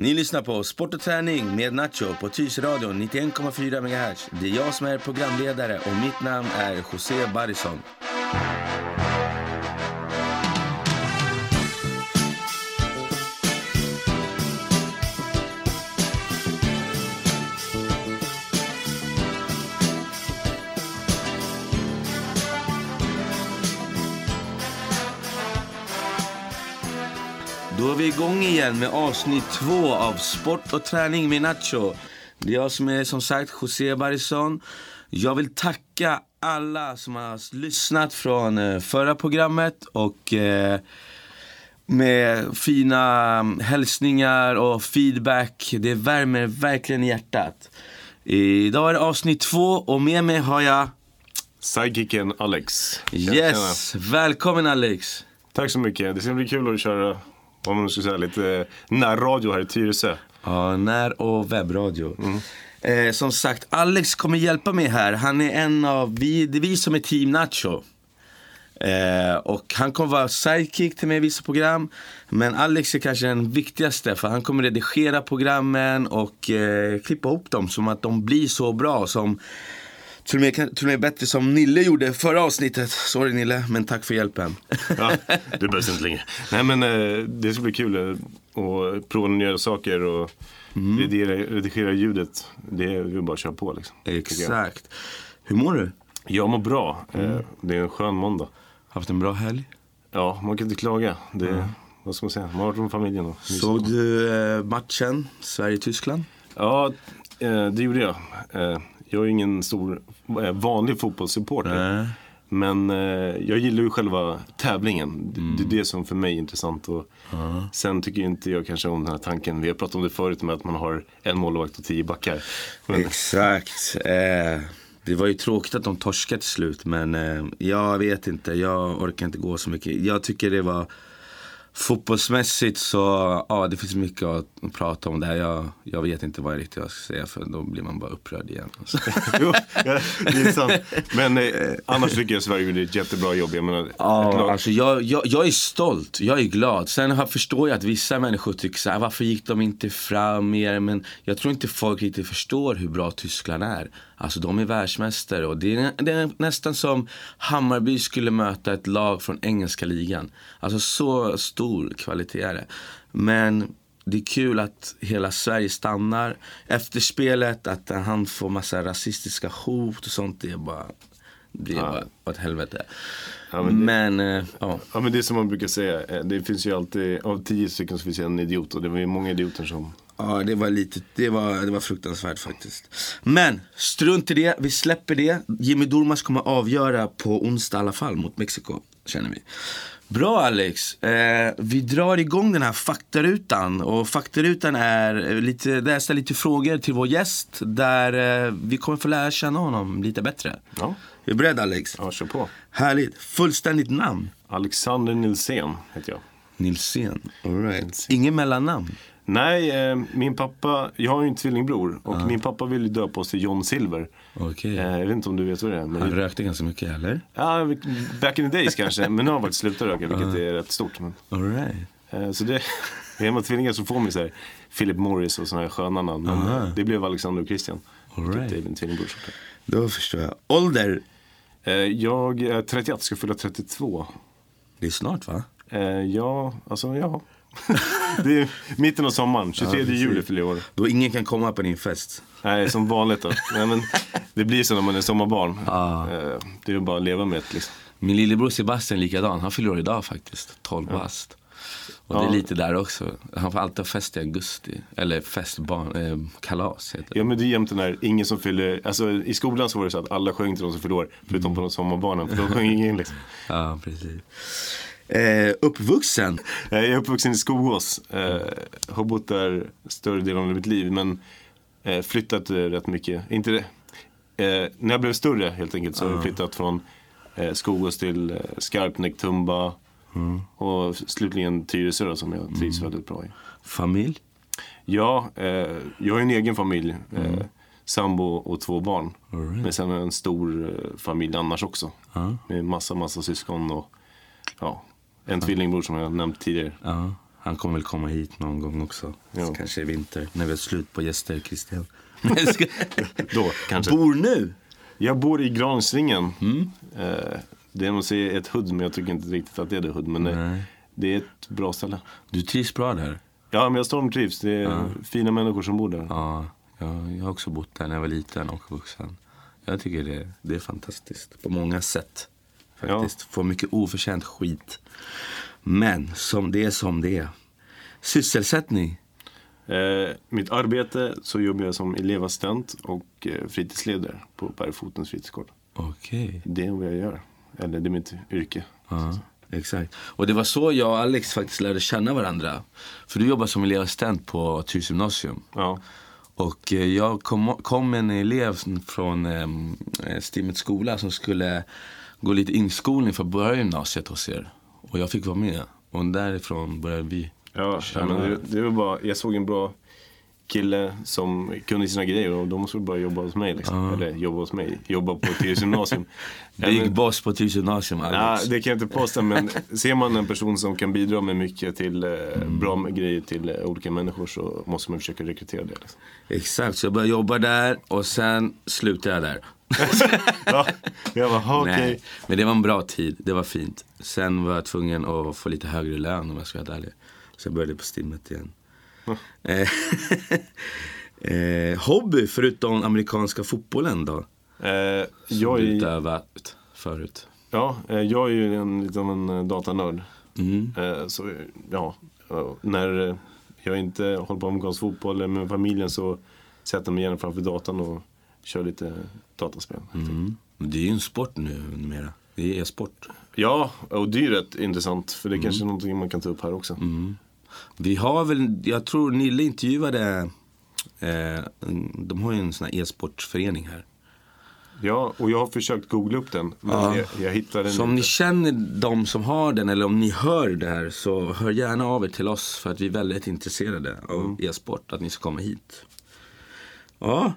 Ni lyssnar på Sport och träning med Nacho på Tyresöradion 91,4 MHz. Det är jag som är programledare och mitt namn är José Barrison. Igång igen med avsnitt två av Sport och träning med Nacho. Det är jag som är som sagt José Barrison. Jag vill tacka alla som har lyssnat från eh, förra programmet och eh, med fina hälsningar och feedback. Det värmer verkligen hjärtat. Idag är det avsnitt två och med mig har jag Sidekicken Alex. Yes, välkommen Alex. Tack så mycket. Det ska bli kul att köra, om man ska säga, lite eh, närradio här i Tyresö. Ja, när och webbradio. Eh, som sagt, Alex kommer hjälpa mig här. Han är en av, vi, det är vi som är team Nacho. Eh, och han kommer vara sidekick till mig i vissa program. Men Alex är kanske den viktigaste för han kommer redigera programmen och eh, klippa ihop dem som att de blir så bra som till och, med, till och med bättre som Nille gjorde förra avsnittet. Sorry Nille, men tack för hjälpen. Ja, det behövs inte längre. Nej men eh, det ska bli kul eh, att prova nya saker och redigera, redigera ljudet. Det är vi bara att köra på liksom. Exakt. Hur mår du? Jag mår bra. Eh, Det är en skön måndag. Haft en bra helg? Ja, man kan inte klaga. Det, Vad ska man säga? Man har varit med familjen. Och Såg du matchen Sverige-Tyskland? Ja, det gjorde jag. Jag är ingen stor eh, vanlig fotbollssupporter. Nej. Men eh, jag gillar ju själva tävlingen. Det, det är det som för mig är intressant. Och Sen tycker inte jag kanske om den här tanken. Vi har pratat om det förut med att man har en målvakt och tio backar. Men, Exakt. Eh, det var ju tråkigt att de torskade till slut. Men eh, jag vet inte. Jag orkar inte gå så mycket. Jag tycker det var fotbollsmässigt så, ja det finns mycket att prata om där. Jag, jag vet inte vad jag riktigt jag ska säga för då blir man bara upprörd igen. Alltså. jo, det är sant. Men eh, annars tycker jag Sverige gjorde ett jättebra jobb. Jag menar, Ja, alltså jag, jag, jag är stolt, jag är glad. Sen har- förstår jag att vissa människor tycker så här, varför gick de inte fram mer? Men jag tror inte folk riktigt förstår hur bra Tyskland är. Alltså de är världsmästare och det är, det är nästan som Hammarby skulle möta ett lag från engelska ligan. Alltså så stor kvalitet är det. Men det är kul att hela Sverige stannar. Efter spelet, att han får massa rasistiska hot och sånt. Det är bara, det är bara åt helvete. Ja, men men det- eh, ja. Ja men det är som man brukar säga, eh, det finns ju alltid, av tio stycken så finns det en idiot och det var ju många idioter som Ja, det var lite, det var, det var fruktansvärt faktiskt. Men strunt i det, vi släpper det. Jimmy Durmaz kommer avgöra på onsdag i alla fall mot Mexiko, känner vi. Bra Alex, eh, vi drar igång den här faktarutan. Och faktarutan är lite, där jag ställer lite frågor till vår gäst. Där eh, vi kommer få lära känna honom lite bättre. Ja, Är du beredd Alex? ja kör på. Härligt. Fullständigt namn? Alexander Nilsén heter jag. Nilsén. All right. Ingen mellannamn? Nej, eh, min pappa, jag har ju en tvillingbror och min pappa ville döpa oss till John Silver. Okej. Eh, jag vet inte om du vet vad det är. Han Men, rökte ganska mycket eller? ja, back in the days kanske, men nu har han faktiskt slutat röka vilket är rätt stort. Men, All right. eh, så det, är man tvillingar så får man ju så här Philip Morris och sådana här sköna namn. Men det blev Alexander och Christian. All right. är min tvillingbror såklart. Då förstår jag. Ålder? Eh, jag är 31, ska fylla 32. Det är snart va? Eh, ja, alltså ja. det är mitten av sommaren, 23 precis. juli fyller jag år. Då ingen kan komma på din fest. Nej, som vanligt då. Nej, men det blir så när man är sommarbarn. Ah. Det är bara att leva med det liksom. Min lillebror Sebastian likadan. Han fyller år idag faktiskt. 12 bast. Och det är Ja. lite där också. Han får alltid ha fest i augusti. Eller festbarn, eh, kalas heter det. Ja men det är jämt den där, ingen som fyller, alltså i skolan så var det så att alla sjöng till de som fyllde år. Förutom på de sommarbarnen, för då sjöng ingen liksom. Ja, precis. Eh, uppvuxen? Jag är uppvuxen i Skogås. Eh, har bott där större delen av mitt liv. Men eh, flyttat eh, rätt mycket. Inte det. Eh, när jag blev större helt enkelt så har jag flyttat från eh, Skogås till eh, Skarpnäck, Tumba. Och slutligen Tyresö då, som jag trivs väldigt bra i. Familj? Ja, jag har en egen familj. Eh, sambo och två barn. Alright. Men sen en stor familj annars också. Ja. Med massa, massa syskon och ja, en tvillingbror som jag nämnt tidigare. Ja. Han kommer väl komma hit någon gång också. Ja. Kanske i vinter, när vi har slut på gäster, Christian. Då kanske. Bor nu? Jag bor i Gransringen. Mm. Eh, det är nog ett hudd, men jag tycker inte riktigt att det är det hudd. Men det, det är ett bra ställe. Du trivs bra där? Ja, men jag stormtrivs. Det är fina människor som bor där. Ja, jag, jag har också bott där när jag var liten och vuxen. Jag tycker det, det är fantastiskt på många sätt. Faktiskt. Får mycket oförtjänt skit. Men som det är som det är. Sysselsättning. Eh, mitt arbete så jobbar jag som elevassistent och eh, fritidsledare på Bergfotens fritidsgård. Okej. Det är vad jag gör. Eller det är mitt yrke. Ja, exakt. Och det var så jag och Alex faktiskt lärde känna varandra. För du jobbar som elevassistent på Tyresö gymnasium. Ja. Och eh, jag kom, kom en elev från eh, Stimmets skola som skulle gå lite inskolning för att börja gymnasiet hos er. Och jag fick vara med. Och därifrån började vi. Ja, ja, men det. det, var bara, jag såg en bra kille som kunde sina grejer och måste du bara jobba hos mig. Liksom. Eller jobba hos mig, jobba på Tyresö gymnasium. Ja, Big men- boss på Tyresö gymnasium, Ja, Alex. det kan jag inte påstå men ser man en person som kan bidra med mycket till eh, Mm. bra grejer till eh, olika människor så måste man försöka rekrytera det. Liksom. Exakt, så jag började jobba där och sen slutade jag där. Ja, jag bara, okej. Nej, men det var en bra tid. Det var fint. Sen var jag tvungen att få lite högre lön om jag ska vara ärlig. Så jag började på Stimmet igen. Eh, eh, hobby förutom amerikanska fotbollen då? Eh, jag, du är, utövat förut. ja, eh, jag är ju en, lite av en eh, datanörd. Mm. Eh, så ja, när jag inte håller på med amerikansk fotboll eller med familjen så sätter jag mig gärna framför datorn och kör lite dataspel. Mm. Men Det är ju en sport nu numera. Det är e-sport. Ja, och det är ju rätt intressant för det är kanske är någonting man kan ta upp här också. Mm. Vi har väl, jag tror Nille intervjuade, eh, de har ju en sån här e-sportförening här. Ja, och jag har försökt googla upp den. Men Ja. jag, jag hittade den Så om ni känner de som har den eller om ni hör det här så hör gärna av er till oss för att vi är väldigt intresserade av e-sport, att ni ska komma hit. Ja,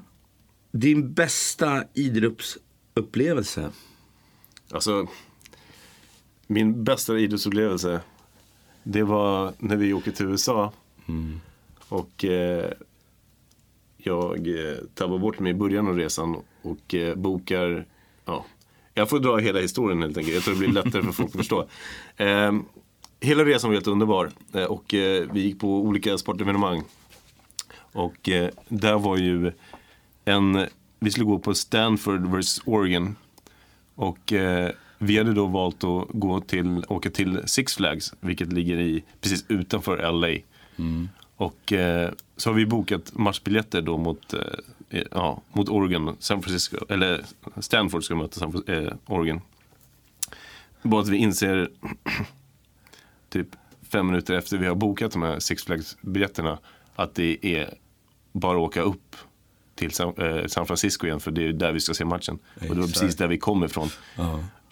din bästa idrottsupplevelse? Alltså, min bästa idrottsupplevelse det var när vi åkte till USA. Och eh, jag eh, tappade bort mig i början av resan och eh, bokar, ja, jag får dra hela historien helt enkelt. Jag tror det blir lättare för folk att förstå. Eh, hela resan var helt underbar eh, och eh, vi gick på olika sportevenemang. Och där var ju en, vi skulle gå på Stanford vs Oregon. Och eh, vi hade då valt att gå till, åka till Six Flags, vilket ligger i, precis utanför LA. Och eh, så har vi bokat matchbiljetter då mot, eh, ja, mot Oregon, San Francisco, eller Stanford ska möta San, eh, Oregon. Bara att vi inser typ fem minuter efter vi har bokat de här Six Flags-biljetterna att det är bara att åka upp till San, eh, San Francisco igen för det är där vi ska se matchen. Och det var Exakt. precis där vi kom ifrån.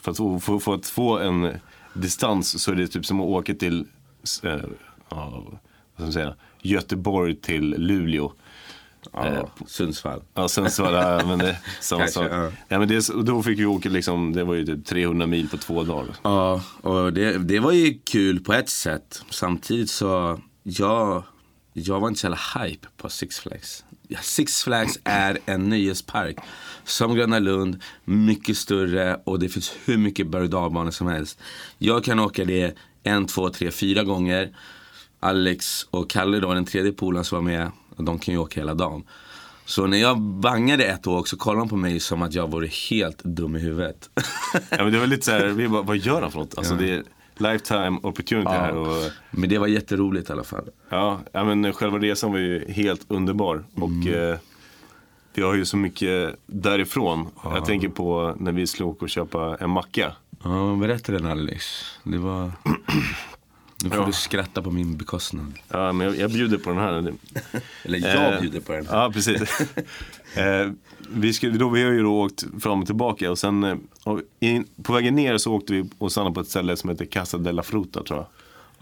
För att få, för, för att få en distans så är det typ som att åka till eh, ja, vad ska säga, Göteborg till Luleå. Ja, Eh, Sundsvall. Ja, var det, men det, samma Kanske, sak. ja. Ja, men det, då fick vi åka liksom, det var ju typ 300 mil på två dagar. Ja, och det, det var ju kul på ett sätt. Samtidigt så, jag, jag var inte så jävla hype på Six Flags. Ja, Six Flags är en nöjespark som Gröna Lund, mycket större och det finns hur mycket berg och som helst. Jag kan åka det en, två, tre, fyra gånger. Alex och Kalle då, den tredje polaren som var med, de kan ju åka hela dagen. Så när jag bangade ett åk så kollade de på mig som att jag vore helt dum i huvudet. Ja, men det var lite så här, vi bara, vad gör han för något? Alltså det är lifetime opportunity här. Och, Men det var jätteroligt i alla fall. ja, ja, men själva resan var ju helt underbar. Och eh, vi har ju så mycket därifrån. Jag tänker på när vi åka och köpa en macka. Ja, berätta den Alex. Det var... Nu får Ja. du skratta på min bekostnad. Ja, men jag, jag bjuder på den här. Eller jag Eh, bjuder på den. Ja, precis. eh, vi, skulle, då, vi har ju då åkt fram och tillbaka och sen eh, och in, på vägen ner så åkte vi och stannade på ett ställe som heter Casa della Fruta tror jag.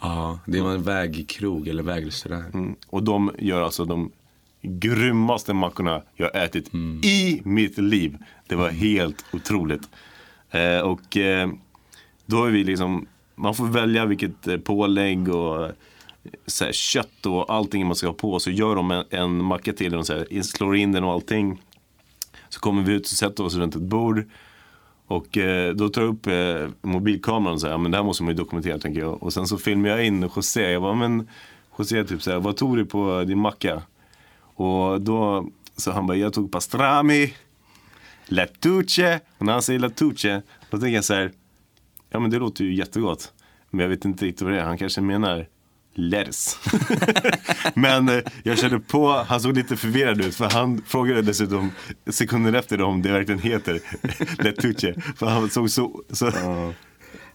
Ja, det var en vägkrog eller vägrestaurang. Mm. Och de gör alltså de grymmaste mackorna jag har ätit i mitt liv. Det var helt otroligt. Eh, och eh, då är vi liksom, man får välja vilket eh, pålägg och eh, så här, kött och allting man ska ha på. Så gör de en, en macka till och så här, slår in den och allting. Så kommer vi ut och sätter oss runt ett bord. Och eh, då tar jag upp eh, mobilkameran och säger, ja men det här måste man ju dokumentera tänker jag. Och sen så filmar jag in José. Jag bara, men José typ så här, vad tog du på din macka? Och då, så han bara, jag tog pastrami, Latuce. Och när han säger Latuce, då tänker jag så här, ja men det låter ju jättegott. Men jag vet inte riktigt vad det är, han kanske menar Lers. men eh, jag körde på, han såg lite förvirrad ut för han frågade dessutom sekunden efter om det verkligen heter Letuche. För han såg så... så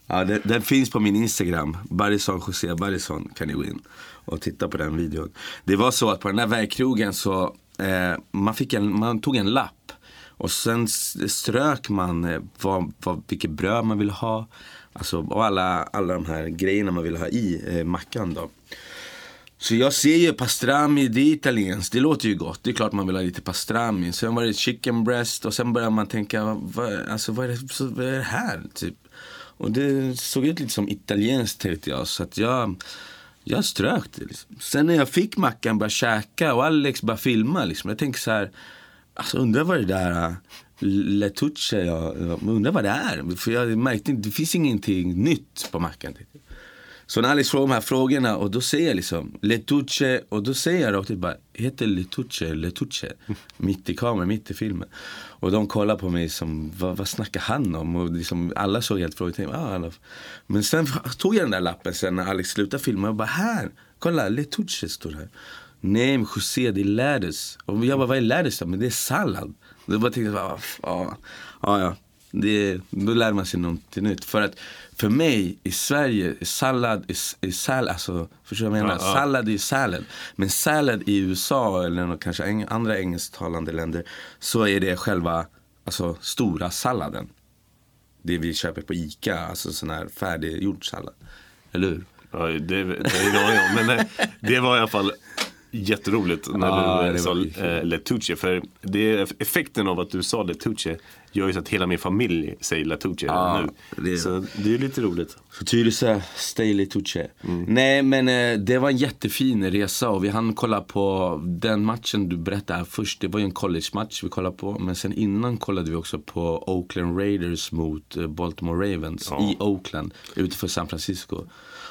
Ja, den, den finns på min Instagram. Barison José Barison kan ni gå in och titta på den videon. Det var så att på den där vägkrogen så eh, man, fick en, man tog en lapp. Och sen strök man eh, vad, vad, vilket bröd man ville ha. Alltså, och alla, alla de här grejerna man ville ha i eh, mackan då. Så jag ser ju pastrami, det är italienskt, det låter ju gott. Det är klart man vill ha lite pastrami. Sen var det chicken breast och sen börjar man tänka, vad, alltså, vad, är, det, så, vad är det här? Typ. Och det såg ut lite som italienskt tänkte jag. Så att jag, jag strök det. Liksom. Sen när jag fick mackan började käka och Alex började filma. Liksom. Jag tänkte så här, alltså undrar vad det där uh, jag, jag undrar vad det är. För jag märkte inte, det finns ingenting nytt på macken. Så när Alice frågar de här frågorna och då säger jag liksom Letuce och då säger jag rakt ut bara Heter Letuce Letuce? Mitt i kameran, mitt i filmen. Och de kollar på mig som vad, vad snackar han om? Och liksom, alla såg helt frågetecken. Ah. Men sen tog jag den där lappen sen när Alice slutade filma och bara här, kolla Letuce står här. Nej men José det är lädes. Och jag bara vad är lädes då? Men det är sallad. Då bara tänkte jag, ah, ja, ja. Det, då lär man sig någonting nytt. För att för mig i Sverige, är sallad är, är sallad, alltså förstår du vad jag menar? Ja, ja. Sallad är sallad. Men sallad i USA eller kanske eng, andra engelsktalande länder så är det själva alltså, stora salladen. Det vi köper på Ica, alltså sån här färdiggjord sallad. Eller hur? Ja, det, det om. Men eh, det var i alla fall jätteroligt när Ja, du eh, sa ju eh, Letuce. För det effekten av att du sa Letuce gör ju så att hela min familj säger Letuce Ja, nu. det- Så det är lite roligt. Tyresö, stay Letuce. Nej men eh, det var en jättefin resa och vi hann kolla på den matchen du berättade först. Det var ju en college-match vi kollade på. Men sen innan kollade vi också på Oakland Raiders mot eh, Baltimore Ravens Ja. i Oakland utanför San Francisco.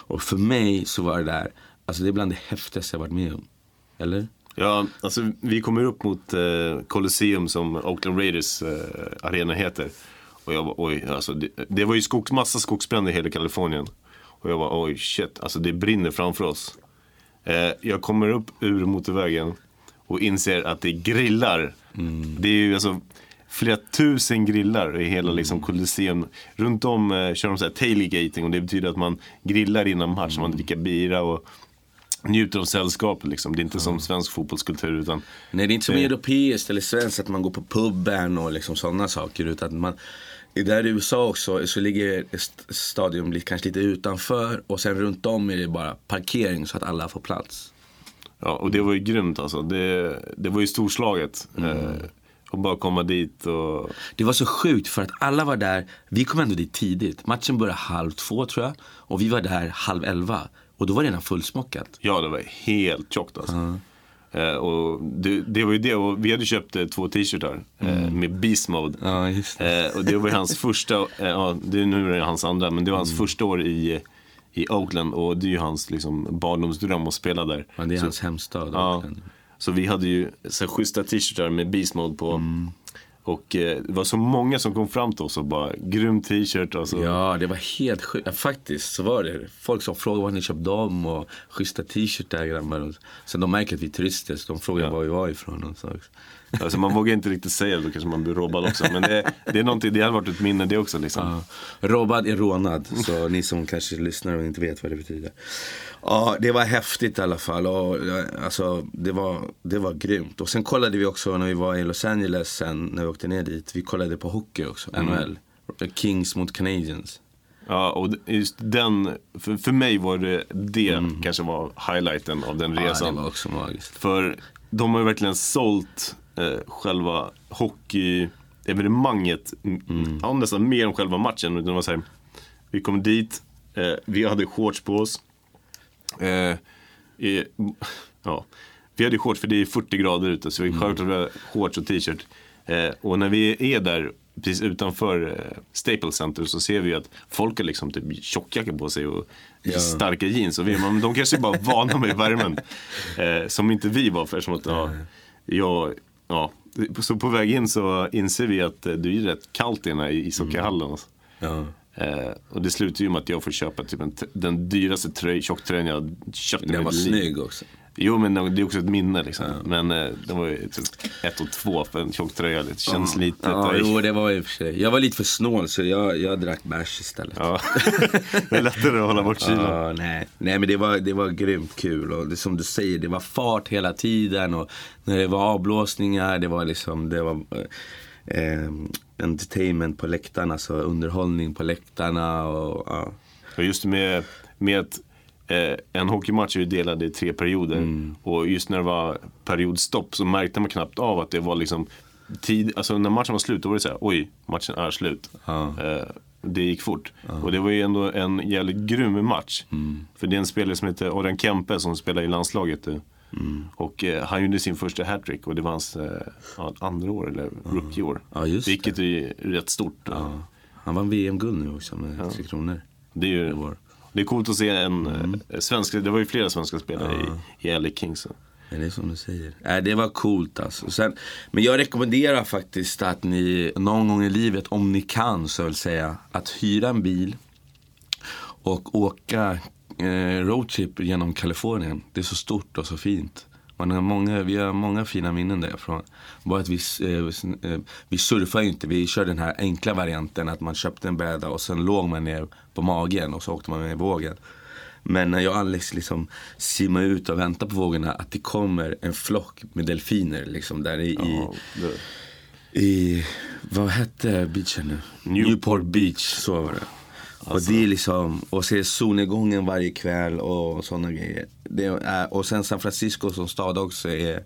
Och för mig så var det där, alltså det är bland det häftigaste jag varit med om. Eller? Ja, alltså vi kommer upp mot eh, Colosseum som Oakland Raiders eh, arena heter. Och jag bara, oj, alltså det, det var ju skogs, massa skogsbränder i hela Kalifornien. Och jag var oj shit, alltså det brinner framför oss. Eh, jag kommer upp ur motorvägen och inser att det grillar. Det är ju alltså flera tusen grillar i hela liksom Colosseum. Runt om eh, kör de så här tailgating och det betyder att man grillar innan match, man dricker bira och njuter av sällskapet liksom. Det är inte som svensk fotbollskultur utan Nej det är inte som Det- europeiskt eller svenskt att man går på puben och liksom sådana saker. Utan man, där i USA också så ligger st- stadion kanske lite utanför och sen runt om är det bara parkering så att alla får plats. Ja, och det var ju grymt alltså. Det, det var ju storslaget. Eh, och bara komma dit och... Det var så sjukt för att alla var där, vi kom ändå dit tidigt. Matchen började halv två tror jag och vi var där halv elva. Och då var det redan fullsmockat. Ja, det var helt tjockt alltså. Eh, och det, det var ju det. Och vi hade köpt eh, två t-shirtar eh, med Beast Mode. Ja, det. Eh, och det var hans första, eh, ja, det, nu är det hans andra, men det var hans första år i, i Oakland. Och det är ju hans liksom, barndomsdröm att spela där. Ja, det är Så- hans hemstad. Ja, så vi hade ju så schyssta t-shirtar med Beast Mode på. Och eh, det var så många som kom fram till oss och bara, grym t-shirt. Alltså. Ja, det var helt sjukt. Ja, faktiskt så var det. Folk som frågade var ni köpt dem och schyssta t-shirtar grabbar. Sen de märker att vi är turister så de frågar Ja. var vi var ifrån. Och så. Alltså, man vågar inte riktigt säga det, då kanske man blir robbad också. Men det, det, är någonting, det hade varit ett minne det också. Liksom. Ja. Robbad är rånad, så ni som kanske lyssnar och inte vet vad det betyder. Ja, det var häftigt i alla fall. Och, ja, alltså, det, var, det var grymt. Och sen kollade vi också när vi var i Los Angeles sen, när åkte ner dit. Vi kollade på hockey också, NHL. Kings mot Canadiens. Ja, och just den, för, för mig var det det kanske var highlighten av den Ja, resan. det var också magiskt. För de har ju verkligen sålt eh, själva hockeyevenemanget mm. ja, nästan mer än själva matchen. Utan var så här, vi kom dit, eh, vi hade shorts på oss. Eh, i, ja, vi hade shorts för det är 40 grader ute så vi mm. självklart shorts och t-shirt. Eh, och när vi är där precis utanför eh, Staples Center så ser vi att folk har liksom typ tjockjackor på sig och ja. starka jeans. Och vi, men de kanske är bara vana med värmen. Eh, som inte vi var för som att, ja, jag, ja, så på väg in så inser vi att eh, det är rätt kallt i ishockeyhallen. Mm. Ja. Eh, och det slutar ju med att jag får köpa typ en, den dyraste tröj, tjockttröjan jag köpt i Den var snygg också. Jo men det är också ett minne liksom. Men eh, det var ju typ ett och två för en tjock tröja. Det känns ja. lite. Ja, jo det var och för sig. Jag var lite för snål så jag, jag drack bärs istället. Ja. det är lättare att hålla bort kylan. Ja, nej. nej men det var, det var grymt kul. Och det, som du säger, det var fart hela tiden. Och när det var avblåsningar, det var liksom, det var eh, entertainment på läktarna. Så underhållning på läktarna och ja. Och just med, med att en hockeymatch är ju delad i tre perioder. Mm. Och just när det var periodstopp så märkte man knappt av att det var liksom tid, alltså när matchen var slut då var det såhär, oj, matchen är slut. Ja. Eh, det gick fort. Ja. Och det var ju ändå en jävligt grym match. Mm. För det är en spelare som heter Orion Kempe som spelar i landslaget. Mm. Och eh, han gjorde sin första hattrick och det var hans eh, andra år, eller rookie-år. Ja, Vilket är rätt stort. Han vann VM-guld nu också med. Tre Kronor. Det är ju det är coolt att se en mm. Eh, svensk, det var ju flera svenska spelare ja. i, i LA Kings. Ja, det är som du säger. Äh, det var coolt alltså. Sen, men jag rekommenderar faktiskt att ni någon gång i livet, om ni kan, så vill säga, att hyra en bil och åka eh, roadtrip genom Kalifornien. Det är så stort och så fint. Man har många, vi har många fina minnen därifrån. Bara att vi, eh, eh, vi surfade inte, vi körde den här enkla varianten att man köpte en bräda och sen låg man ner på magen och så åkte man med vågen. Men när jag och Alex liksom simmar ut och väntar på vågorna att det kommer en flock med delfiner liksom där i, ja, i vad hette beachen nu? Newport Beach, så var det. Alltså. Och det är liksom, och se solnedgången varje kväll och sådana grejer. Det är, och sen San Francisco som stad också är,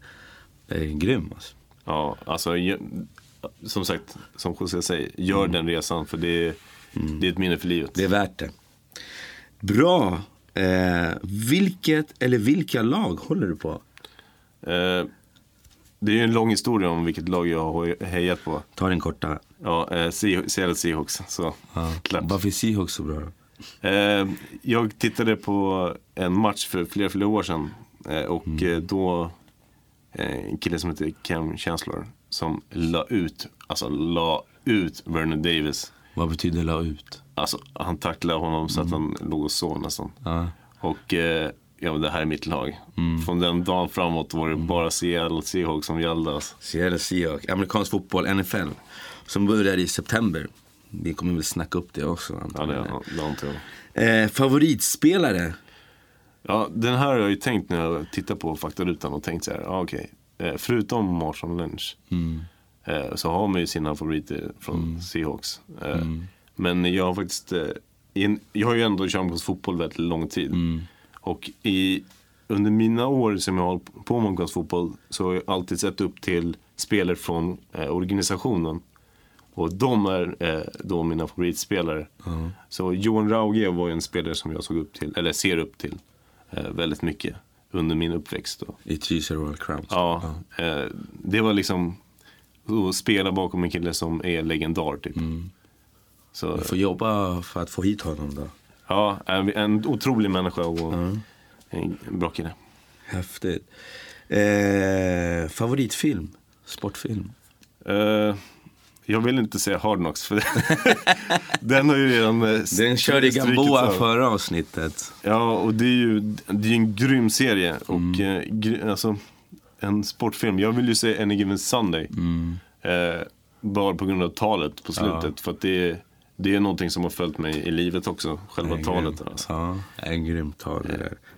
är grym. Alltså. Ja, alltså som sagt, som José säger, gör mm. den resan för det är, mm. det är ett minne för livet. Det är värt det. Bra. Eh, vilket eller vilka lag håller du på? Eh, det är ju en lång historia om vilket lag jag har hejat på. Ta den korta. Ja, eh, Seattle Seahawks. Så, ja. Varför är Seahawks så bra eh, Jag tittade på en match för flera, flera år sedan. Eh, och mm. Eh, då, eh, en kille som heter Cam Chancellor, som la ut, alltså la ut Vernon Davis. Vad betyder la ut? Alltså, han tacklade honom så att mm. han låg och sov nästan. Ja. Och eh, ja, det här är mitt lag. Mm. Från den dagen framåt var det mm. bara Seattle Seahawks som gällde. Alltså. Seattle Seahawks, amerikansk fotboll, NFL. Som börjar i september. Vi kommer väl snacka upp det också. Ja, det, antar jag. Eh, favoritspelare? Ja, den här har jag ju tänkt när jag tittar på faktarutan och tänkt så här, ah, okej. Okay. Eh, förutom Marshall Lynch. Mm. Eh, så har man ju sina favoriter från mm. Seahawks. Eh, mm. Men jag har faktiskt, eh, in, jag har ju ändå kört amerikansk fotboll väldigt lång tid. Och i, under mina år som jag har på med fotboll så har jag alltid sett upp till spelare från eh, organisationen. Och de är eh, då mina favoritspelare. Mm. Så Johan Rauge var en spelare som jag såg upp till, eller ser upp till eh, väldigt mycket under min uppväxt. Då. I Tyser Royal Crowns? Ja, mm. det var liksom att spela bakom en kille som är legendar typ. Mm. Så, du får jobba för att få hit honom då? Ja, en, otrolig människa och mm. en bra kille. Häftigt. Eh, favoritfilm? Sportfilm? Eh, jag vill inte säga Hard Knocks för den har ju redan eh, Den körde Gamboa förra avsnittet. Ja, och det är ju det är en grym serie. Och mm. eh, gry, alltså, en sportfilm. Jag vill ju säga Any Given Sunday. Mm. Eh, bara på grund av talet på slutet. Ja. För att det är det är någonting som har följt mig i livet också, själva talet. Grym, alltså. Ja, en grym tal.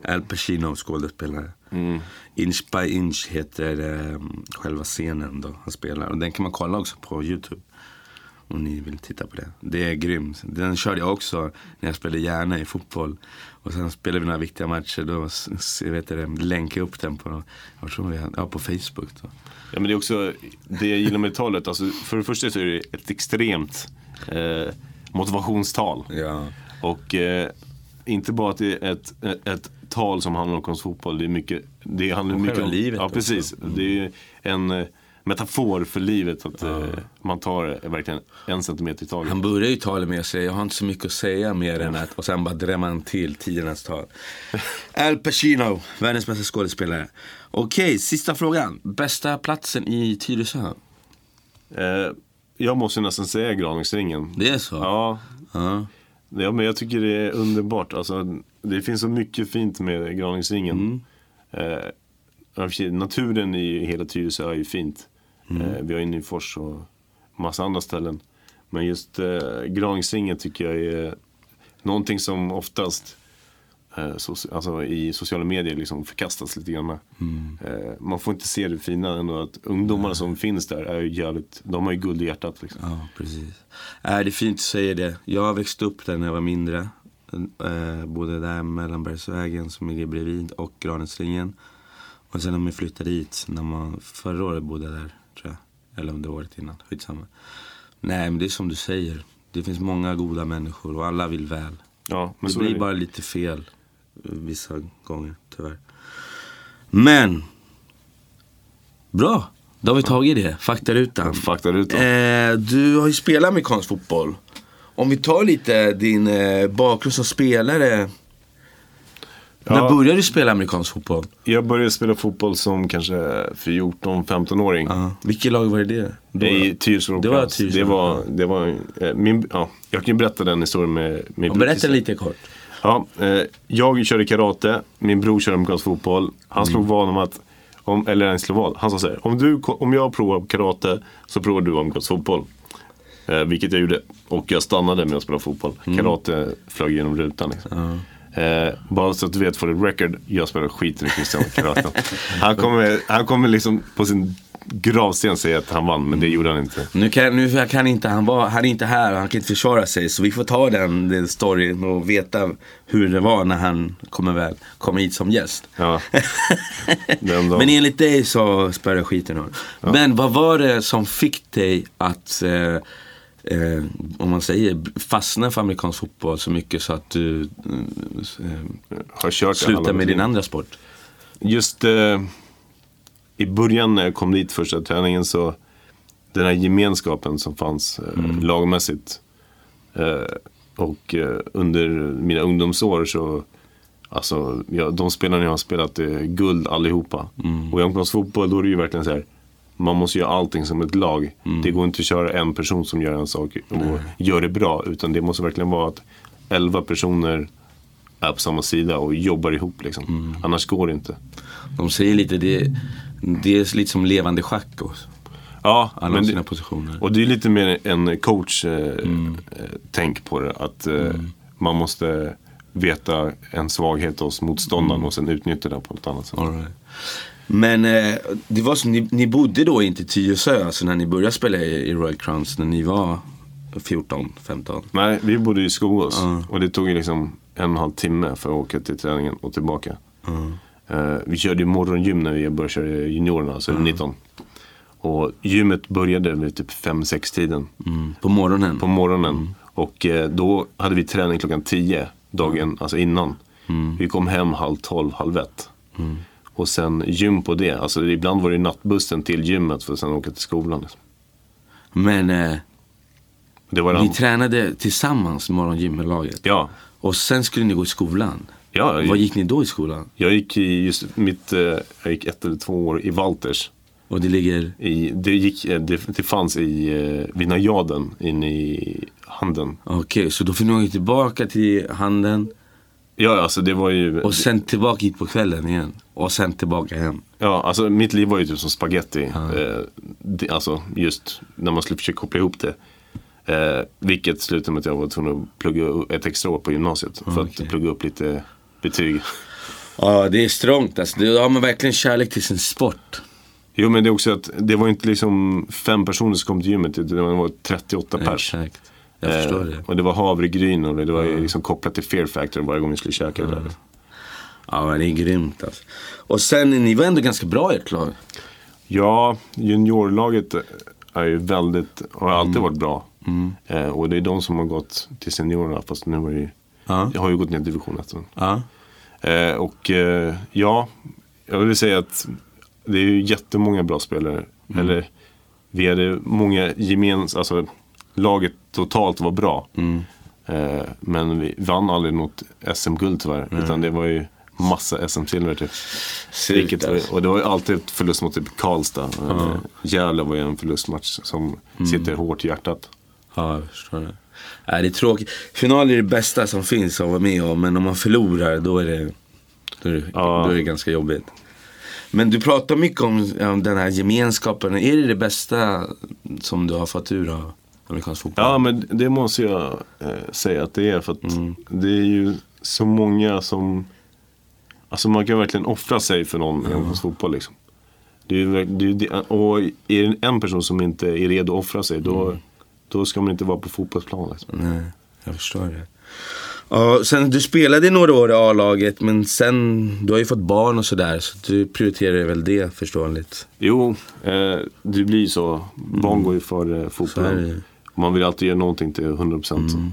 Al Pacino skådespelare. Mm. Inch by inch heter um, själva scenen då han spelar. Och den kan man kolla också på Youtube. Om ni vill titta på det. Det är grymt. Den körde jag också när jag spelade gärna i fotboll. Och sen spelade vi några viktiga matcher. Då jag vet det, länkade jag upp den på, jag tror vi, ja, på Facebook. Då. Ja, men det är också det jag gillar med talet. Alltså, för det första så är det ett extremt eh, motivationstal. Ja. Och eh, inte bara att det är ett, ett, ett tal som handlar om konstfotboll. Det är mycket, det handlar Och mycket om livet Ja, precis. Det är en eh, metafor för livet. Att eh, man tar eh, verkligen en centimeter i taget. Han börjar ju talet med att säga, jag har inte så mycket att säga mer än att, och sen bara drämmer han till tidernas tal. Al Pacino, världens bästa skådespelare. Okej, sista frågan. Bästa platsen i Tyresö? Eh, jag måste nästan säga Graningsringen. Det är så? Ja, Ja. Ja, men jag tycker det är underbart. Alltså, det finns så mycket fint med. Eh, och för sig, naturen i hela Tyresö är ju fint. Eh, vi har ju Nyfors och massa andra ställen. Men just eh, Graningsringen tycker jag är någonting som oftast eh, alltså, i sociala medier liksom förkastas lite grann. Eh, man får inte se det fina ändå att ungdomarna som finns där är ju jävligt, de har ju guld i hjärtat. Liksom. Ja, precis. Äh, det är fint att säga det. Jag växte upp där när jag var mindre. Eh, bodde där Mellanbergsvägen som ligger bredvid och Granensringen. Och sen när man flyttade dit, när man, förra året bodde jag där tror jag. Eller om det var året innan, skitsamma. Nej men det är som du säger. Det finns många goda människor och alla vill väl. Ja, Det blir det. bara lite fel vissa gånger, tyvärr. Men! Bra! Då har vi tagit det, faktarutan. Faktarutan. Eh, du har ju spelat amerikansk fotboll. Om vi tar lite din eh, bakgrund som spelare. När Ja. började du spela amerikansk fotboll? Jag började spela fotboll som kanske 14-15-åring. Ja. Vilket lag var det? Då? I Tyresö Det var. Tyresö. Det var, det var eh, min, ja, jag kan ju berätta den historien med Och bror. berätta lite kort. Ja, eh, jag körde karate, min bror körde amerikansk fotboll. Han slog Mm. vad om att, om, eller en slog vad, han sa så här, om, du, om jag provar karate så provar du amerikansk fotboll. Eh, vilket jag gjorde. Och jag stannade med att spela fotboll. Mm. Karate flög genom rutan. Liksom. Eh, bara så att du vet för the record, jag spelar skit i Christian Karate. han kommer, han kommer liksom på sin gravsten säga att han vann, men det gjorde han inte. Nu kan, nu kan inte han vara, han är inte här och han kan inte försvara sig. Så vi får ta den, den storyn och veta hur det var när han kommer väl, kommer hit som gäst. Ja. Men enligt dig så spelade skiten ur. Men vad var det som fick dig att, eh, eh, om man säger, fastna för amerikansk fotboll så mycket så att du eh, halva med din andra sport? Just eh, i början när jag kom dit första träningen så den här gemenskapen som fanns eh, Mm. lagmässigt. Eh, och eh, under mina ungdomsår så Alltså, ja, de spelarna jag har spelat är guld allihopa. Mm. Och i fotboll då är det ju verkligen så här. Man måste göra allting som ett lag. Mm. Det går inte att köra en person som gör en sak och gör det bra. Utan det måste verkligen vara att elva personer är på samma sida och jobbar ihop. Liksom. Mm. Annars går det inte. De säger lite, det, det är lite som levande schack. också. Ja, Alla men har det- sina positioner. Och det är lite mer en coach eh, Mm. eh, på det. Att eh, man måste veta en svaghet hos motståndaren och sen utnyttja den på ett annat sätt. Right. Men eh, det var som, ni, ni bodde då inte i Tyresö, alltså när ni började spela i, i Royal Crowns när ni var 14, 15? Nej, vi bodde i Skogås Ja. och det tog liksom en och en halv timme för att åka till träningen och tillbaka. Eh, vi körde morgongym när vi började köra juniorerna, alltså 19. Och gymmet började vid typ 5-6 tiden Mm. På morgonen? på morgonen. Och eh, då hade vi träning klockan 10 dagen, alltså innan. Vi kom hem halv 12, halv 1. Och sen gym på det. Alltså ibland var det nattbussen till gymmet för att sen åka till skolan. Liksom. Men eh, ni tränade tillsammans morgongym med laget? Ja. Och sen skulle ni gå i skolan? Ja, Vad gick ni då i skolan? Jag gick i just mitt, eh, jag gick ett eller två år i Walters. Och det ligger... I, det, gick, eh, det, det fanns i, eh, vid najaden inne i handen. Okej, så då fick ni gå tillbaka till handen Ja, alltså det var ju, och sen tillbaka hit på kvällen igen. Och sen tillbaka hem. ja, alltså mitt liv var ju typ som spaghetti. Eh, det, alltså just när man skulle försöka koppla ihop det. Eh, vilket slutade med att jag var tvungen att plugga ett extra år på gymnasiet. För Okej. att plugga upp lite betyg. Ja, det är strångt alltså. Då har man verkligen kärlek till sin sport. Jo men det är också att det var inte liksom fem personer som kom till gymmet. utan Det var 38 pers. Exakt. Jag förstår Eh, det. Och det var havregryn och det var ju liksom kopplat till Fear Factor varje gång vi skulle käka det där. Ja, men det är grymt alltså. Och sen, ni var ändå ganska bra i ert lag. Ja, juniorlaget är ju väldigt, har alltid Mm. varit bra. Eh, och det är de som har gått till seniorerna fast nu är det ju Ja. Jag har ju gått ner till division 1. Ja. Eh, och eh, ja, jag vill säga att det är ju jättemånga bra spelare. Mm. Eller vi hade många gemens, alltså laget totalt var bra. Mm. Eh, men vi vann aldrig något SM-guld tyvärr. Utan det var ju massa SM-silver typ. Vilket, och det var ju alltid förlust mot typ Karlstad. Uh. Gävle var ju en förlustmatch som Mm. sitter hårt i hjärtat. Ja, jag förstår det. Nej, det är tråkigt. Final är det bästa som finns att vara med om, men om man förlorar då är det, då är det, Ja. då är det ganska jobbigt. Men du pratar mycket om, om den här gemenskapen. Är det det bästa som du har fått ur av amerikansk fotboll? Ja, men det måste jag eh, säga att det är. För Mm. det är ju så många som... Alltså man kan verkligen offra sig för någon i amerikansk fotboll. Liksom. Det är, det är, och är det en person som inte är redo att offra sig, då, Mm. Då ska man inte vara på fotbollsplan. Liksom. Nej, jag förstår det. Ja, sen, du spelade i några år i A-laget, men sen, du har ju fått barn och sådär, så du prioriterar väl det förståeligt. Jo, eh, det blir ju så. Barn går ju före Mm. Fotbollen. Man vill alltid göra någonting till 100%. Mm.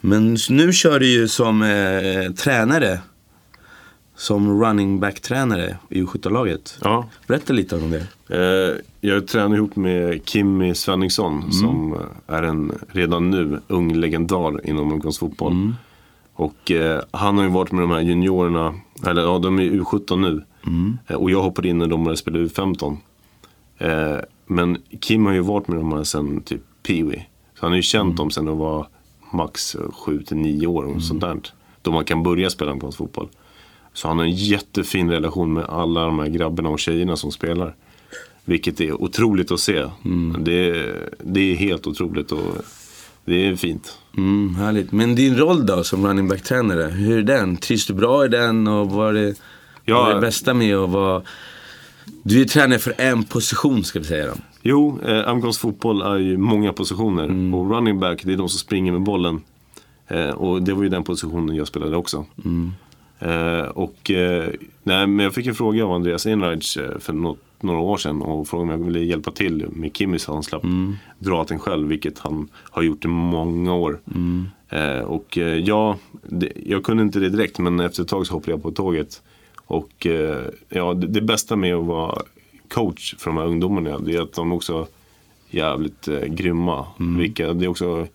Men nu kör du ju som eh, tränare. Som running back-tränare i U17-laget. Ja. Berätta lite om det. Eh, jag tränar ihop med Kimmy Svenningsson Mm. som är en redan nu ung legendar inom amerikansk fotboll. Mm. Och eh, han har ju varit med de här juniorerna, eller ja de är U17 nu. Mm. Eh, och jag hoppade in när de började spela U15. Eh, men Kim har ju varit med de här sen typ Peewee. Så han har ju känt Mm. dem sen de var max 7-9 år och sånt där. Då man kan börja spela amerikansk fotboll. Så han har en jättefin relation med alla de här grabbarna och tjejerna som spelar. Vilket är otroligt att se. Det, är, det är helt otroligt och det är fint. Mm, härligt. Men din roll då som running back-tränare, hur är den? Trivs du bra i den och vad är det, Ja. vad är det bästa med att vara... Du är tränare för en position ska vi säga då. Jo, eh, amerikansk fotboll är ju många positioner. Och running back, det är de som springer med bollen. Eh, och det var ju den positionen jag spelade också. Eh, och eh, nej, men jag fick en fråga av Andreas Enreich eh, för något, några år sedan och frågade om jag ville hjälpa till med Kimmy så han slapp dra den själv, vilket han har gjort i många år. Eh, och eh, ja, det, jag kunde inte det direkt men efter ett tag så hoppade jag på tåget. Och eh, ja, det, det bästa med att vara coach för de här ungdomarna det är att de också är jävligt eh, grymma. Vilka, det är också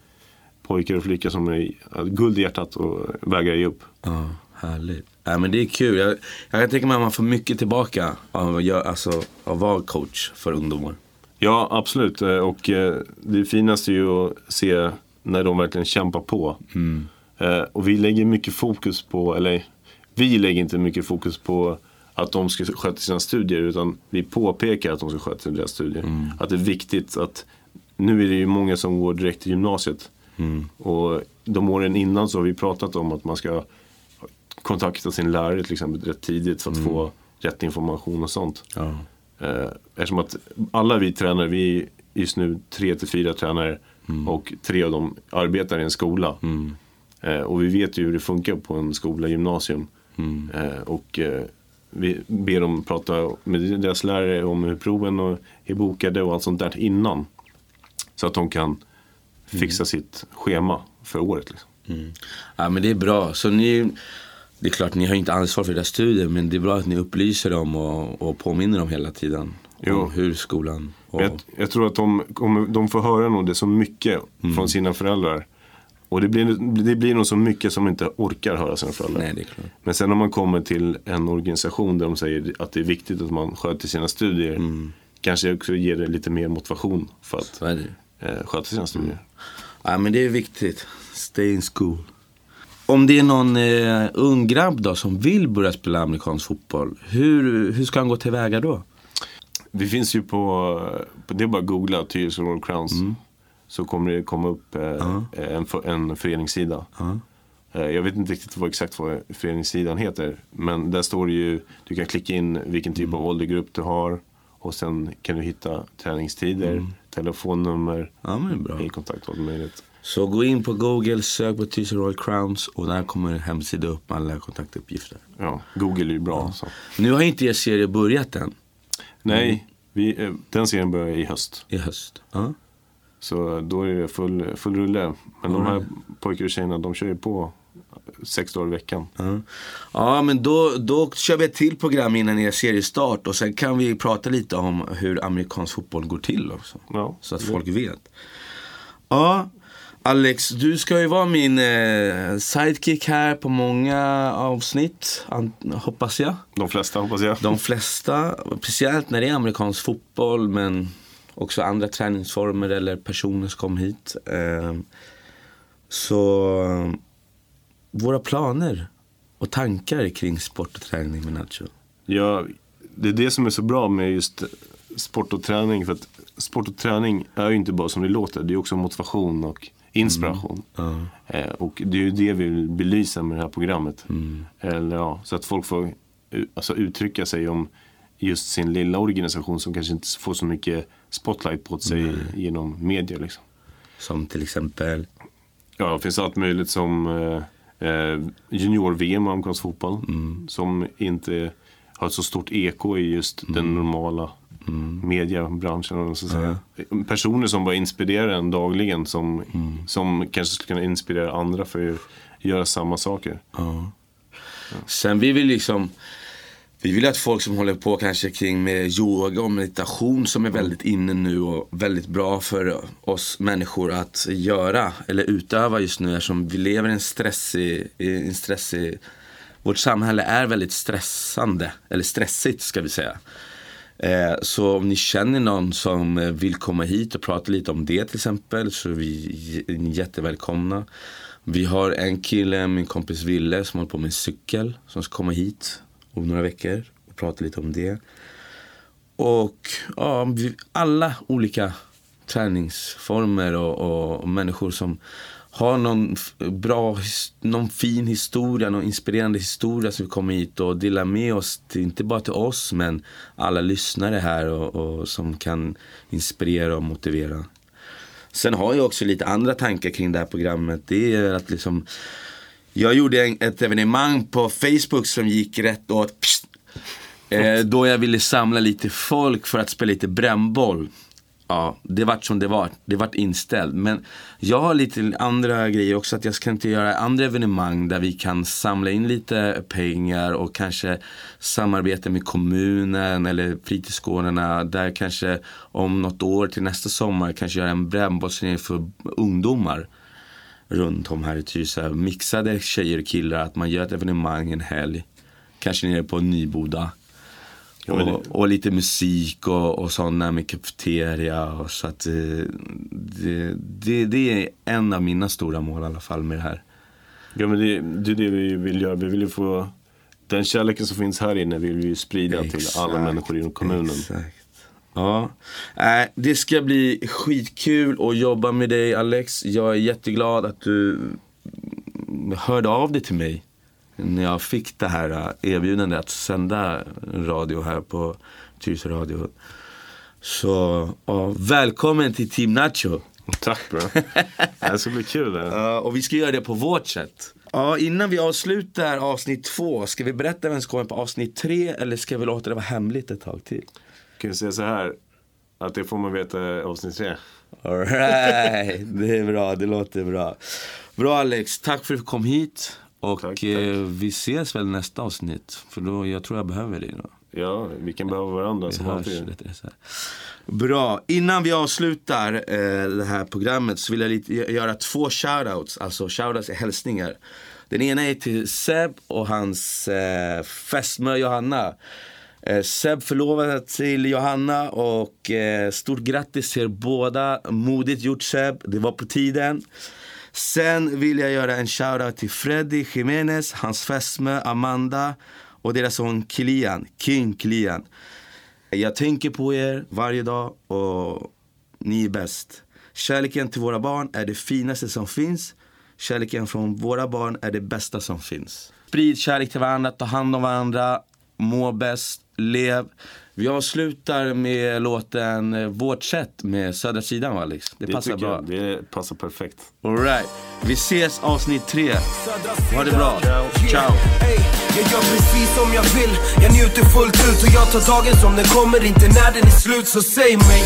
pojkar och flickor som är guld i hjärtat och vägrar ge upp. Ja, härligt. Ja, men det är kul. Jag, jag kan tänka mig att man får mycket tillbaka av att, alltså, av vara coach för ungdomar. Ja, absolut. Eh, Och eh, det finaste är ju att se när de verkligen kämpar på. Eh, Och vi lägger mycket fokus på, eller vi lägger inte mycket fokus på att de ska sköta sina studier utan vi påpekar att de ska sköta deras studier. Att det är viktigt att, nu är det ju många som går direkt till gymnasiet. Och de åren innan så har vi pratat om att man ska kontakta sin lärare till exempel rätt tidigt för att få rätt information och sånt. Ja. Eh, eftersom att alla vi tränare, vi är just nu tre till fyra tränare och tre av dem arbetar i en skola. Eh, och vi vet ju hur det funkar på en skola, gymnasium. Eh, och vi ber dem prata med deras lärare om hur proven och är bokade och allt sånt där innan. Så att de kan fixa sitt schema för året. Liksom. Ja men det är bra. Så ni, det är klart ni har inte ansvar för deras studier men det är bra att ni upplyser dem och, och påminner dem hela tiden. Jo. Om hur skolan och, Jag, jag tror att de, kommer- de får höra nog det så mycket från sina föräldrar. Och det blir, det blir nog så mycket som inte orkar höra sina föräldrar. Nej det är klart. Men sen om man kommer till en organisation där de säger att det är viktigt att man sköter sina studier. Kanske också ger det lite mer motivation för att eh, sköta sina studier. Ja men det är viktigt. Stay in school. Om det är någon eh, ung grabb då som vill börja spela amerikansk fotboll. Hur, hur ska han gå tillväga då? Vi finns ju på, på det är bara att googla Tyresö Royal Crowns. Så kommer det komma upp eh, en, för- en föreningssida. Eh, Jag vet inte riktigt vad, exakt vad föreningssidan heter. Men där står det ju, du kan klicka in vilken typ av åldergrupp du har. Och sen kan du hitta träningstider, telefonnummer, Ja men det bra. i kontakt allt möjligt. Så gå in på Google, sök på Tyresö Royal Crowns och där kommer en hemsida upp med alla kontaktuppgifter. Ja, Google är ju bra. Så. Nu har inte er serie börjat än Nej, vi, eh, den serien börjar i höst. i höst. Ja. Så då är det full, full rulle. Men de här pojkar och tjejerna, de kör ju på sex dagar i veckan. Ja, ja men då, då kör vi ett till program innan er seriestart och sen kan vi prata lite om hur amerikansk fotboll går till också. Ja, så att folk vet. Ja, Alex, du ska ju vara min eh, sidekick här på många avsnitt, hoppas jag. De flesta hoppas jag. De flesta, speciellt när det är amerikansk fotboll men också andra träningsformer eller personer som kommer hit. Eh, så våra planer och tankar kring sport och träning med Nacho? Ja, det är det som är så bra med just sport och träning. För att sport och träning är ju inte bara som det låter. Det är också motivation och inspiration. Mm. Eh, och det är ju det vi vill belysa med det här programmet. Mm. Eller, ja, så att folk får alltså, uttrycka sig om just sin lilla organisation som kanske inte får så mycket spotlight på sig mm. genom media. Liksom. Som till exempel? Ja, det finns allt möjligt som eh, eh, junior-VM i amerikansk fotboll. Mm. Som inte har ett så stort eko i just mm. den normala mm. mediebranschen. Så att säga. Personer som bara inspirerar en dagligen. Som, mm. som kanske skulle kunna inspirera andra för att göra samma saker. Ja. Sen vi vill liksom vi vill att folk som håller på kanske kring med yoga och meditation som är väldigt inne nu och väldigt bra för oss människor att göra eller utöva just nu eftersom vi lever i en stressig, en stressig vårt samhälle är väldigt stressande, eller stressigt ska vi säga. Eh, så om ni känner någon som eh, vill komma hit och prata lite om det till exempel så är vi jättevälkomna. Vi har en kille, min kompis Ville, som håller på med en cykel som ska komma hit om några veckor och prata lite om det. Och ja, alla olika träningsformer och, och, och människor som har någon bra, någon fin historia, någon inspirerande historia som vi kommer hit och delar med oss, till, inte bara till oss men alla lyssnare här och, och, som kan inspirera och motivera. Sen har jag också lite andra tankar kring det här programmet. Det är att liksom jag gjorde en, ett evenemang på Facebook som gick rätt åt pssst, eh, Då jag ville samla lite folk för att spela lite brännboll. Ja, det vart som det var. Det vart inställt. Men jag har lite andra grejer också. Att jag ska inte göra andra evenemang där vi kan samla in lite pengar och kanske samarbeta med kommunen eller fritidsgårdarna. Där kanske om något år till nästa sommar kanske göra en brännbollsturnering för ungdomar runt om här i Tyresö. Mixade tjejer och killar, att man gör ett evenemang en helg. Kanske nere på Nyboda. Ja, och, det... och, lite musik och, och sådana med kafeteria. Och så att, eh, det, det, det, är en av mina stora mål i alla fall med det här. Ja men det, det är det vi vill göra. Vi vill ju få den kärleken som finns här inne vill vi ju sprida exakt, till alla människor inom kommunen. Exakt. Ja, äh, det ska bli skitkul att jobba med dig Alex. Jag är jätteglad att du hörde av dig till mig när jag fick det här äh, erbjudandet att sända radio här på Tyresö Radio. Så ja, välkommen till Team Nacho. Tack bro. Det ska bli kul. Uh, och vi ska göra det på vårt sätt. Ja, innan vi avslutar avsnitt två, ska vi berätta vem som kommer på avsnitt tre eller ska vi låta det vara hemligt ett tag till? kan ju säga så här. Att det får man veta i avsnitt tre. Alright, det är bra, det låter bra. Bra Alex, tack för att du kom hit. Och tack, eh, tack. vi ses väl nästa avsnitt. För då, jag tror jag behöver dig då. Ja, vi kan behöva varandra vi som alltid. Bra. Innan vi avslutar eh, det här programmet så vill jag lite, göra två shoutouts. Alltså shoutouts är hälsningar. Den ena är till Seb och hans eh, fästmö Johanna. Eh, Seb förlovad till Johanna och eh, stort grattis till er båda. Modigt gjort Seb, det var på tiden. Sen vill jag göra en shoutout till Freddy Jiménez, hans fästmö Amanda och deras son Kilian, King Kilian. Jag tänker på er varje dag och ni är bäst. Kärleken till våra barn är det finaste som finns. Kärleken från våra barn är det bästa som finns. Sprid kärlek till varandra, ta hand om varandra, må bäst, lev. Vi avslutar med låten eh, Vårt sätt med Södra sidan va Alex? Det, Det passar bra. jag. Det passar perfekt. Alright, vi ses avsnitt tre. Ha det bra. Ciao. Jag gör precis som jag vill, jag njuter fullt ut och jag tar dagen som den kommer, inte när den är slut. Så säg mig,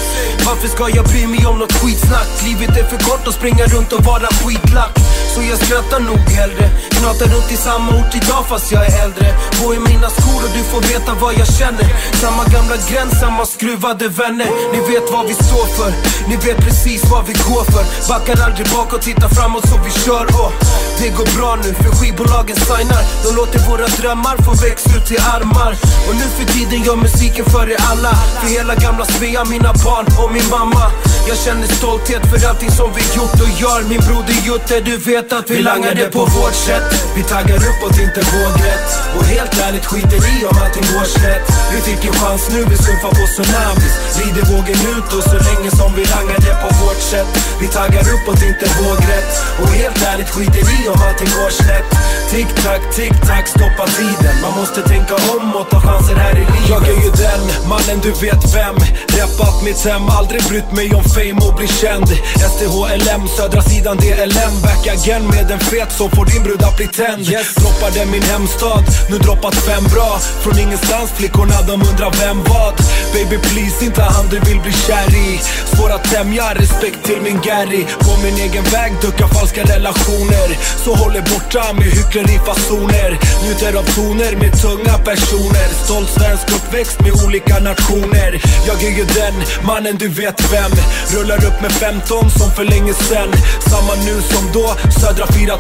varför ska jag bry mig om något skitsnack? Livet är för kort att springa runt och vara skitlack. Så jag skrattar nog hellre, knatar runt i samma ort idag fast jag är äldre. Gå i mina skor och du får veta vad jag känner. Samma gamla gräns, samma skruvade vänner. Ni vet vad vi står för, ni vet precis vad vi går för. Backar aldrig bakåt, tittar framåt så vi kör och det går bra nu för skivbolagen signar. De låter våra drömmar få växa ut till armar. Och nu för tiden gör musiken för er alla. För hela gamla Svea, mina barn och min mamma. Jag känner stolthet för allting som vi gjort och gör. Min broder Jutte, du vet att vi langar det på vårt sätt. Vi taggar uppåt, inte vågrätt. Och helt ärligt skiter i om allting går snett. Vi fick en chans nu, vi surfar på tsunamis. Rider vågen ut och så länge som vi langar det på vårt sätt. Vi taggar uppåt, inte vågrätt. Och helt ärligt skiter i om allting går snett. Tick tack, tick tack, stoppa tiden. Man måste tänka om och ta chanser här i livet. Jag är ju den mannen du vet vem. Reppat mitt hem, aldrig brytt mig om fame och bli känd. STHLM, södra sidan DLM. Back again med en fet som får din brud att bli tänd. Yes. Droppade min hemstad, nu droppat fem bra. Från ingenstans, flickorna de undrar vem vad. Baby please, inte han du vill bli kär i. Svår att tämja, respekt till min Gary. På min egen väg, duckar falska relationer. Så håller borta med hycklerifasoner. Njuter av toner med tunga personer. Stolt svensk uppväxt med olika nationer. Jag är ju den mannen du vet vem. Rullar upp med 15 som för länge sen. Samma nu som då, Södra 4-2.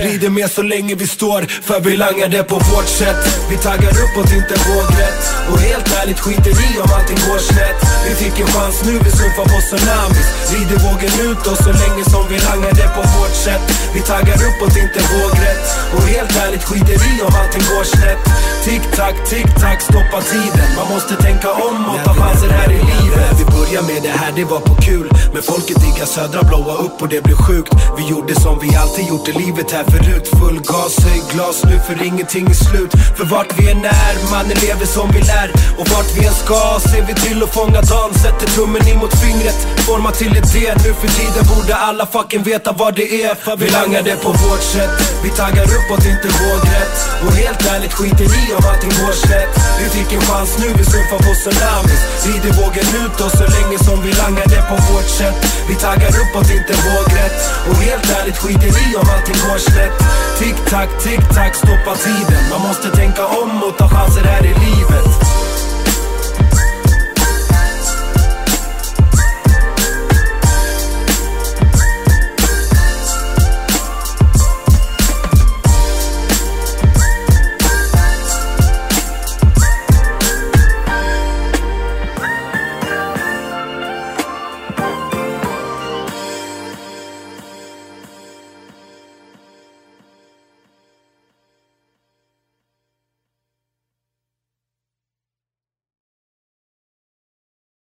Rider med så länge vi står, för vi langar det på vårt sätt. Vi taggar uppåt, inte vågrätt. Och helt ärligt skiter i om allting går snett. Vi fick en chans nu, vi surfar på tsunamis. Rider vågen ut och så länge som vi langar det på vårt sätt. Vi taggar uppåt, inte vågrätt. Och helt ärligt skiter i om allting går snett. Tick tack, tick tack, stoppa tiden. Man måste tänka om och ta chanser här i livet. Vi börjar med det här, det var på kul. Men folket diggar södra, blåa upp och det blev sjukt. Vi gjorde som vi alltid gjort i livet här förut. Full gas, höj glas nu för ingenting är slut. För vart vi än är, mannen lever som vi lär. Och vart vi än ska ser vi till att fånga dagen. Sätter tummen in mot fingret, formar till ett D. Nu för tiden borde alla fucking veta vad det är. För vi langar det på vårt sätt. Vi taggar uppåt, inte vågrätt. Och helt ärligt skiter i om allting går snett. Vi fick en chans nu, vi surfar på tsunamis. Rider vågen ut och så länge som vi langar det på vårt sätt. Vi taggar uppåt, inte vågrätt. Och helt ärligt skiter i om allting går snett. Tick tack, tick tack, stoppa tiden. Man måste tänka om och ta chanser här i livet.